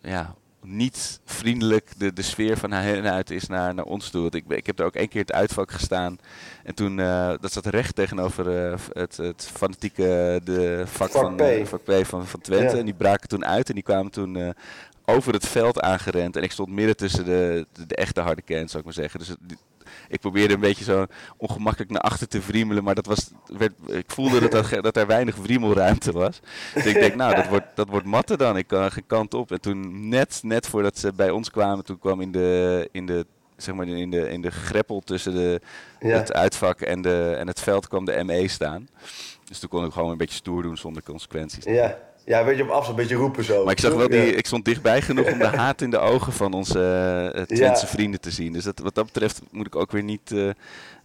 ja, niet vriendelijk de, de sfeer van hen uit is naar, naar ons toe. ik, ik heb er ook één keer het uitvak gestaan. En toen, uh, dat zat recht tegenover uh, het, het fanatieke de vak, van, uh, vak P van, van Twente. En die braken toen uit en die kwamen toen over het veld aangerend. En ik stond midden tussen de, de, de echte harde kern, zou ik maar zeggen. Dus het, ik probeerde een beetje zo ongemakkelijk naar achter te vriemelen, maar dat was, werd, ik voelde dat, er, dat er weinig vriemelruimte was. Dus ik denk, nou, dat wordt, dat wordt matten dan. Ik kan geen kant op. En toen, net, net voordat ze bij ons kwamen, toen kwam in de, in de zeg maar in de, in de greppel tussen de, het uitvak en, de, en het veld kwam de ME staan. Dus toen kon ik gewoon een beetje stoer doen zonder consequenties. Ja, Ja, weet je, op afstand een beetje roepen zo. Maar ik zag wel die, ik stond dichtbij genoeg om de *laughs* haat in de ogen van onze Twentse Ja. vrienden te zien. Dus dat, wat dat betreft moet ik ook weer niet. eh,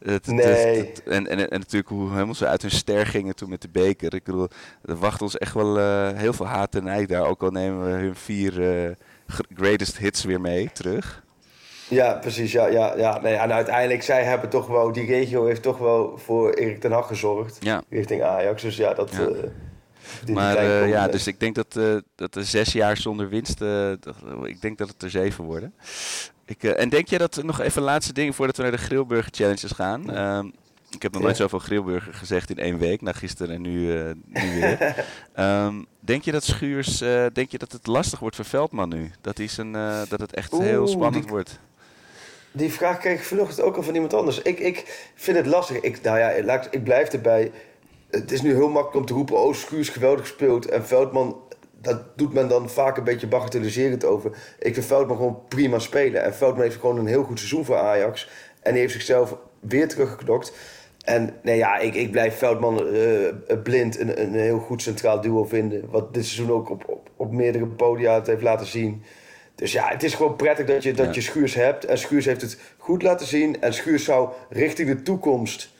het- Nee. het- en, en, en natuurlijk hoe helemaal ze uit hun ster gingen toen met de beker. Ik bedoel, er wacht ons echt wel eh, heel veel haat en nijd daar. Ook al nemen we hun vier gr- greatest hits weer mee terug. Ja, precies. Ja, ja, ja. Nee, en uiteindelijk, zij hebben toch wel, die regio heeft toch wel voor Erik ten Hag gezorgd. Ja. Richting Ajax. Dus ja, dat. Ja. Maar eh, ja, dus ik denk dat, eh, dat er zes jaar zonder winst, eh, dat- ik denk dat het er zeven worden. Ik, en denk jij dat, nog even laatste dingen voordat we naar de Grillburger Challenges gaan. Ehm, ik heb nog nooit zoveel Grillburger gezegd in één week, na gisteren en nu, nu weer. *laughs* Ehm, denk je dat Schuurs, denk je dat het lastig wordt voor Veldman nu? Dat, zijn, eh, dat het echt heel spannend die- wordt? Die vraag kreeg ik vanochtend ook al van iemand anders. Ik, ik vind het lastig. Ik, nou ja, ik blijf erbij. Het is nu heel makkelijk om te roepen... oh, Schuurs geweldig gespeeld. En Veldman, dat doet men dan vaak een beetje bagatelliserend over. Ik vind Veldman gewoon prima spelen. En Veldman heeft gewoon een heel goed seizoen voor Ajax. En die heeft zichzelf weer teruggeknokt. En nee, ja, ik, ik blijf Veldman eh, blind een, een heel goed centraal duo vinden. Wat dit seizoen ook op, op, op meerdere podia het heeft laten zien. Dus ja, het is gewoon prettig dat je, dat Ja. je Schuurs hebt. En Schuurs heeft het goed laten zien. En Schuurs zou richting de toekomst,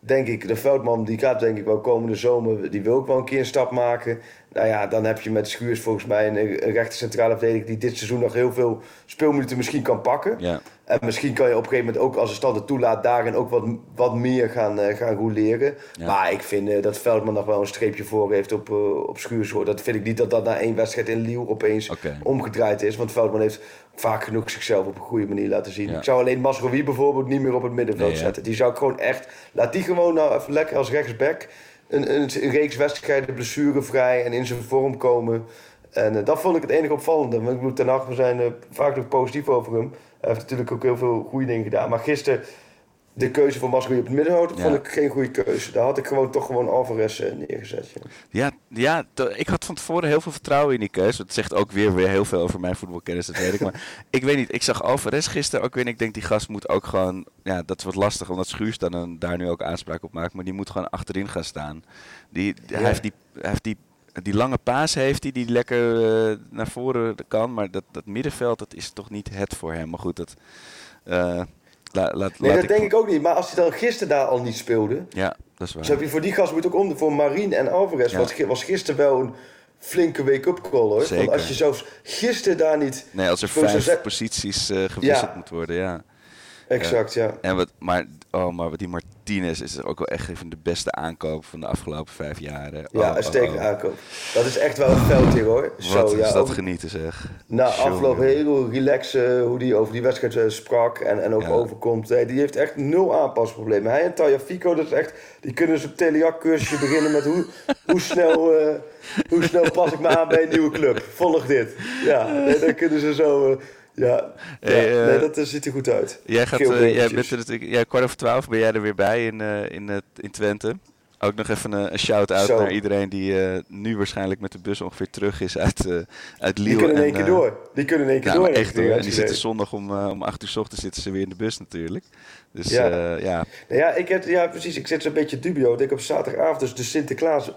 denk ik, de Veldman die gaat denk ik wel komende zomer, die wil ook wel een keer een stap maken. Nou ja, dan heb je met Schuurs volgens mij een, een rechter centrale verdediger die dit seizoen nog heel veel speelminuten misschien kan pakken. Ja. En misschien kan je op een gegeven moment ook, als de stand het toelaat, daarin ook wat, wat meer gaan, eh, gaan roleren. Ja. Maar ik vind eh, dat Veldman nog wel een streepje voor heeft op, eh, op Schuurs. hoor. Dat vind ik niet dat dat na één wedstrijd in Liel opeens omgedraaid is. Want Veldman heeft vaak genoeg zichzelf op een goede manier laten zien. Ja. Ik zou alleen Masrowi bijvoorbeeld niet meer op het middenveld Nee, zetten. Die zou ik gewoon echt... Laat die gewoon nou even lekker als rechtsback... Een, een, reeks wedstrijden blessurevrij en in zijn vorm komen. En eh, dat vond ik het enige opvallende. Want ik bedoel, ten we zijn eh, vaak nog positief over hem. Hij heeft natuurlijk ook heel veel goede dingen gedaan. Maar gisteren, de keuze voor Masrowi op het middenveld... Ja. vond ik geen goede keuze. Daar had ik gewoon toch gewoon Alvarez eh, neergezet. ja. Ja, ja ik had van tevoren heel veel vertrouwen in die keuze. Het zegt ook weer, weer heel veel over mijn voetbalkennis, dat weet ik. Maar *laughs* ik weet niet, ik zag Alvarez gisteren ook weer en ik denk die gast moet ook gewoon... Ja, dat is wat lastig, omdat Schuurs dan een- daar nu ook aanspraak op maakt. Maar die moet gewoon achterin gaan staan. Die, Hij heeft die, hij heeft die, die lange paas heeft hij, die lekker eh, naar voren kan. Maar dat, dat middenveld, dat is toch niet het voor hem. Maar goed, dat... eh, la- laat, Nee, laat dat denk ik ook niet. Maar als hij dan gisteren daar al niet speelde... Ja, dat is waar. Dus heb je voor die gast moet ook om voor Marien en Alvarez. Ja. Was, was gisteren wel een flinke wake-up call hoor. Zeker. Want als je zelfs gisteren daar niet. Nee, als er vijf zet- posities eh, gewisseld Ja. moet worden, ja. Exact, ja. En wat, maar, oh, maar die Martinez is ook wel echt even de beste aankoop van de afgelopen vijf jaar. hè. Ja, Oh, een oh, steker oh. aankoop. Dat is echt wel een veldje hoor. Wat Zo, is ja, dat ook genieten zeg. Na afloop heel relaxed hoe die over die wedstrijd eh, sprak en, en ook Ja. overkomt. Eh, die heeft echt nul aanpasproblemen. Hij en Taya Fico, dat is echt, die kunnen dus op *laughs* beginnen met hoe, hoe, snel, eh, hoe snel pas ik me aan bij een nieuwe club. Volg dit. Ja, *laughs* dan kunnen ze zo... eh, ja, Hey, eh, nee, dat eh, ziet er goed uit. Jij gaat, eh, jij bent er natuurlijk, ja, kwart over twaalf ben jij er weer bij in, in, het in Twente. Ook nog even een, een shout-out naar iedereen die nu waarschijnlijk met de bus ongeveer terug is uit, uit Die Lille. kunnen in één keer door. Die kunnen in één keer door. echt hoor. En die zitten zondag om, om 8 uur s ochtends zitten ze weer in de bus natuurlijk. Dus Ja. ja, ja. Nou ja, ik heb, ja, precies. Ik zit zo'n beetje dubio. Ik op zaterdagavond dus de Sinterklaas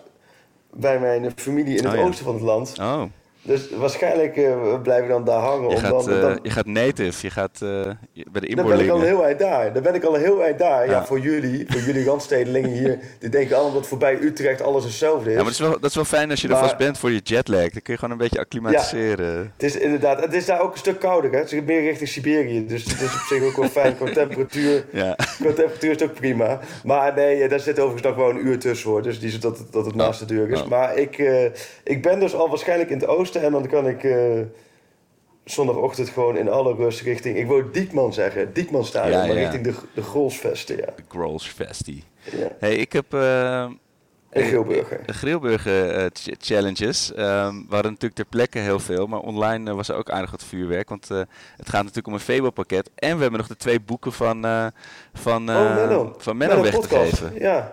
bij mijn familie in het Oh, ja. oosten van het land. Oh, Dus waarschijnlijk eh, blijven we dan daar hangen. je om gaat, dan, eh, dan, je gaat native. Je gaat eh, je- bij de dan ben ik al inboorlingen. heel eind daar. Dan ben ik al een heel eind daar. Ja, Ja. voor jullie, voor jullie randstedelingen hier. *laughs* Die denken allemaal dat voorbij Utrecht alles hetzelfde is. Ja, maar dat is, wel, dat is wel fijn als je er vast bent voor je jetlag. Dan kun je gewoon een beetje acclimatiseren. Het is inderdaad, het is daar ook een stuk kouder. Hè? Het is meer richting Siberië. Dus het is op zich ook wel fijn qua *laughs* temperatuur. Ja. Qua temperatuur is het ook prima. Maar nee, daar zit overigens nog wel een uur tussen hoor. Dus die dat, het- dat het naast de deur is. Oh. Maar ik, ik ben dus al waarschijnlijk in het oosten. En dan kan ik eh, zondagochtend gewoon in alle rust richting... Ik wil Diekman zeggen. Diekman stadion. Ja, maar ja. richting de, de Grolsvesten, ja. De Grolls Festie. ja. Hey, ik heb... eh, En Grilburger. Eh, ch- challenges. We hadden natuurlijk ter plekke heel veel, maar online was er ook aardig wat vuurwerk. Want het gaat natuurlijk om een Febo-pakket. En we hebben nog de twee boeken van, van, oh, Menno. van Menno weg te geven. Ja.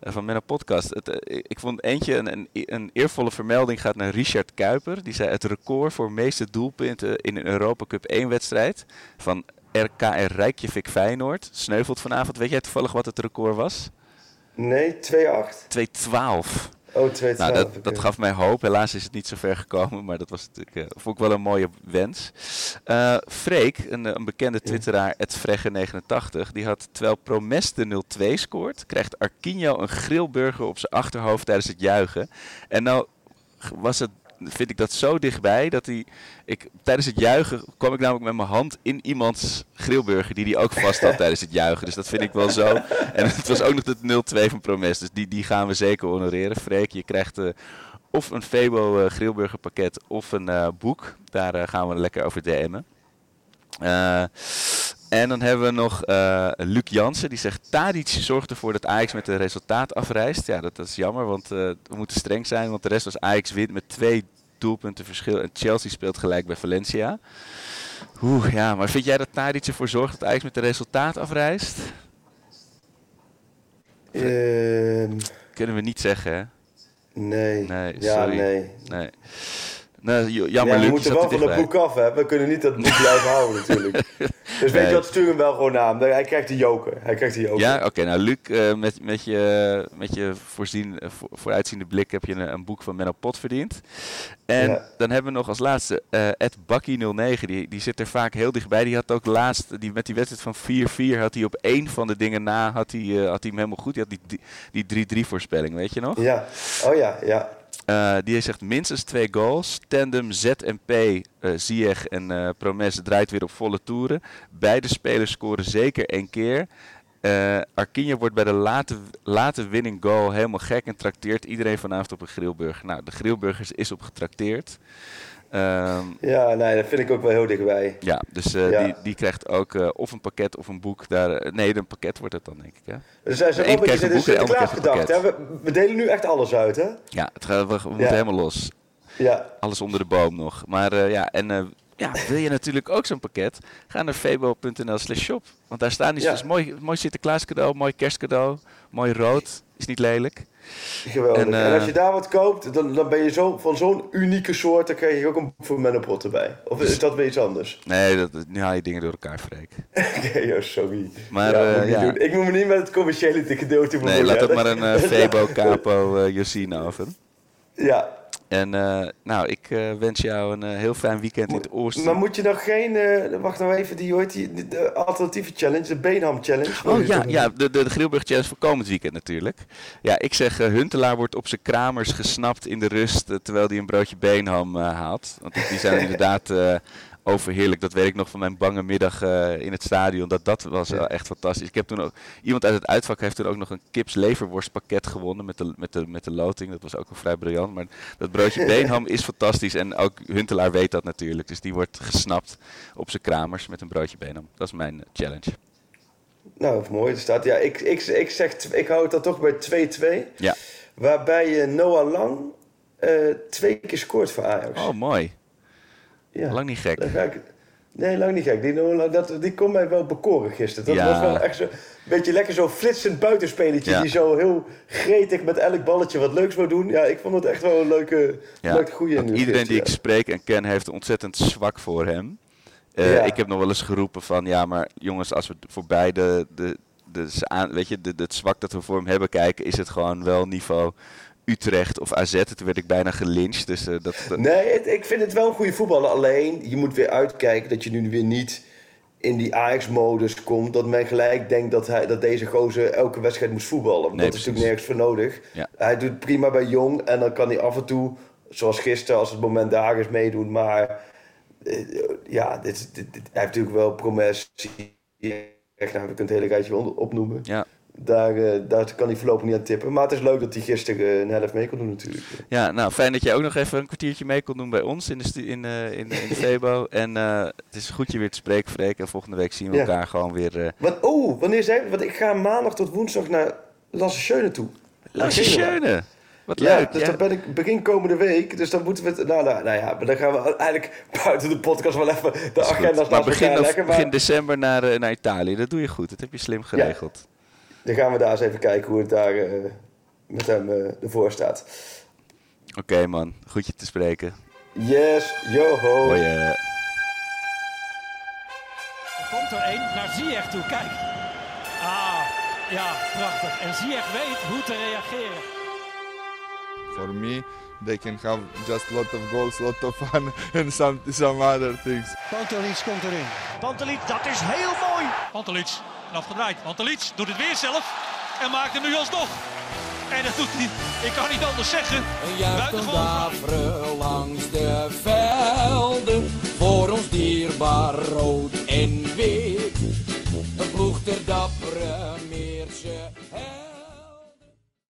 Eh, van Menno Podcast. Het, eh, ik- ik vond eentje, een, een, een eervolle vermelding gaat naar Richard Kuiper. Die zei het record voor meeste doelpunten in een Europa Cup 1 wedstrijd van RKR Rijkjevik Feyenoord. Sneuvelt vanavond. Weet jij toevallig wat het record was? Nee, 2-8. 2-12. Oh, 2 Nou, dat, dat gaf mij hoop. Helaas is het niet zo ver gekomen, maar dat was natuurlijk, uh, vond ik wel een mooie wens. Uh, Freek, een, een, bekende twitteraar, @fregge89, die had terwijl Promes de 0-2 scoort, krijgt Arquinho een grillburger op zijn achterhoofd tijdens het juichen. En nou was het vind ik dat zo dichtbij dat hij. Ik, tijdens het juichen kwam ik namelijk met mijn hand in iemands grillburger die die ook vast had *laughs* tijdens het juichen. Dus dat vind ik wel zo. En het was ook nog het 0-2 van Promes. Dus die, die gaan we zeker honoreren. Freek, je krijgt uh, of een Febo uh, grillburger pakket of een uh, boek. Daar gaan we lekker over DM'en. En dan hebben we nog uh, Luc Jansen, die zegt... Tadic zorgt ervoor dat Ajax met een resultaat afreist. Ja, dat, dat is jammer, want uh, we moeten streng zijn. Want de rest was Ajax wint met twee doelpunten verschil. En Chelsea speelt gelijk bij Valencia. Oeh, ja, maar vind jij dat Tadic ervoor zorgt dat Ajax met een resultaat afreist? Uh, Kunnen we niet zeggen, hè? Nee. Nee, ja, sorry. nee. Nee. Jammer, ja, we Luc, moeten wel van het boek af, hè. We kunnen niet dat boek *laughs* blijven houden, natuurlijk. Dus weet je wat, stuur hem wel gewoon naar hem. Hij krijgt de joker. Hij krijgt de joker. Ja, oké. nou, Luc, eh, met, met je, met je voorzien, eh, voor, vooruitziende blik heb je een, een boek van Menno Pot verdiend. En Ja. dan hebben we nog als laatste eh Ed Bakkie09. Die, die zit er vaak heel dichtbij. Die had ook laatst, die, met die wedstrijd van 4-4, had hij op één van de dingen na, had hij, had hij hem helemaal goed. Die had die- die 3-3 voorspelling, weet je nog? Ja. Oh ja, ja. Eh, die zegt minstens twee goals. Tandem ZMP, eh Ziyech en eh Promes draait weer op volle toeren. Beide spelers scoren zeker één keer. Eh Arquinho wordt bij de late, late winning goal helemaal gek en trakteert iedereen vanavond op een grillburger. Nou, de grillburgers is op getrakteerd. Ehm, Ja, nee, dat vind ik ook wel heel dichtbij. ja, dus eh, Ja. Die, die krijgt ook eh, of een pakket of een boek. Daar, nee, een pakket wordt het dan, denk ik. Hè? Dus zij zijn ook een beetje ander Sinterklaas gedacht. Hè? We, we delen nu echt alles uit, hè? Ja, het we, moeten helemaal los. Ja. Alles onder de boom nog. Maar ja, en ja, *laughs* wil je natuurlijk ook zo'n pakket? Ga naar febo.nl slash shop. Want daar staan die Ja. dus mooi, mooi Sinterklaas cadeau, mooi kerstcadeau, mooi rood. Is niet lelijk. Geweldig. En, En, eh, als je daar wat koopt, dan, dan ben je zo, van zo'n unieke soort, dan krijg je ook een boek voor Menopot erbij. Of is dat weer iets anders? Nee, dat, nu haal je dingen door elkaar, Freek. *laughs* Joh, sorry. Maar, ja, eh, moet ja. ik moet me niet met het commerciële gedeelte Nee, laat dat maar een eh, *laughs* Febo, Capo, Josine over. Ja, En eh, nou, ik eh, wens jou een eh, heel fijn weekend in het oosten. maar moet je nog geen... wacht nou even, die, heet die, de, de alternatieve challenge, de Beenham challenge. Oh ja, ja de, de, de Grillburg Challenge voor komend weekend natuurlijk. Ja, ik zeg, Huntelaar wordt op zijn kramers gesnapt in de rust, terwijl hij een broodje beenham haalt. Want die, zijn *laughs* inderdaad overheerlijk. Dat weet ik nog van mijn bange middag eh, in het stadion. Dat, dat was echt fantastisch. Ik heb toen ook, iemand uit het uitvak heeft toen ook nog een kips leverworstpakket gewonnen met de, met, de, met de loting. Dat was ook wel vrij briljant. Maar dat broodje *laughs* beenham is fantastisch. En ook Huntelaar weet dat natuurlijk. Dus die wordt gesnapt op zijn kramers met een broodje beenham. Dat is mijn eh, challenge. Nou, mooi. Er staat, ja, ik, ik, ik, zeg, ik hou het dan toch bij 2-2. Ja. Waarbij eh, Noah Lang twee keer scoort voor Ajax. Oh, mooi. Ja. Lang niet gek. Ik- Nee, lang niet gek. Die, dat, die kon mij wel bekoren gisteren. Dat Ja. was wel echt zo'n beetje lekker zo'n flitsend buitenspelletje. Ja. Die zo heel gretig met elk balletje wat leuks wou doen. Ja, ik vond het echt wel een leuke, Ja, leuke goeie. iedereen die ik spreek en ken heeft een ontzettend zwak voor hem. Eh. Ik heb nog wel eens geroepen van ja, maar jongens, als we voorbij de, de, aan, weet je, het zwak dat we voor hem hebben kijken, is het gewoon wel niveau Utrecht of AZ. Toen werd ik bijna gelyncht. Dus eh, dat, Nee, het- ik vind het wel een goede voetballer. Alleen, je moet weer uitkijken dat je nu weer niet in die Ajax-modus komt. Dat men gelijk denkt dat, hij, dat deze gozer elke wedstrijd moest voetballen. Nee, dat is natuurlijk nergens voor nodig. Ja. Hij doet prima bij Jong. En dan kan hij af en toe, zoals gisteren, als het moment daar is, meedoen. Maar eh, ja, dit, dit, dit- hij heeft natuurlijk wel Promes. Echt, nou, we kunnen het hele rijtje opnoemen. ja. Daar, eh, daar kan hij voorlopig niet aan tippen. Maar het is leuk dat hij gisteren eh, een helft mee kon doen natuurlijk. ja, nou fijn dat jij ook nog even een kwartiertje mee kon doen bij ons in de, in, eh, in, in de *laughs* Febo. En het is goed je weer te spreken, Freek. En volgende week zien we Ja. elkaar gewoon weer. Want, oh, wanneer zijn Want ik ga maandag tot woensdag naar Lasse toe. Lasse. Wat Ja, leuk. dus ja. dan ben ik begin komende week. Dus dan moeten we het... Nou, nou, nou ja, maar dan gaan we eigenlijk buiten de podcast wel even de agenda's Maar begin, of- leggen. Maar begin december naar, naar Italië. Dat doe je goed. Dat heb je slim geregeld. Dan gaan we daar eens even kijken hoe het daar eh, met hem eh, ervoor staat. Oké man, goed je te spreken. Yes, yoho. Hoi. eh. Er komt er één naar Ziyech toe. Kijk. Ah, ja, prachtig. En Ziyech weet hoe te reageren. for me, they can have just lot of goals, lot of fun *laughs* and some, some other things. Pantelic komt erin. Pantelic, dat is heel mooi. Pantelic, en afgedraaid. Pantelic doet het weer zelf en maakt hem nu alsnog. En dat doet hij, ik kan niet anders zeggen. Daveren langs de velden. Voor ons dierbaar rood en wit. Een ploeg ter dappere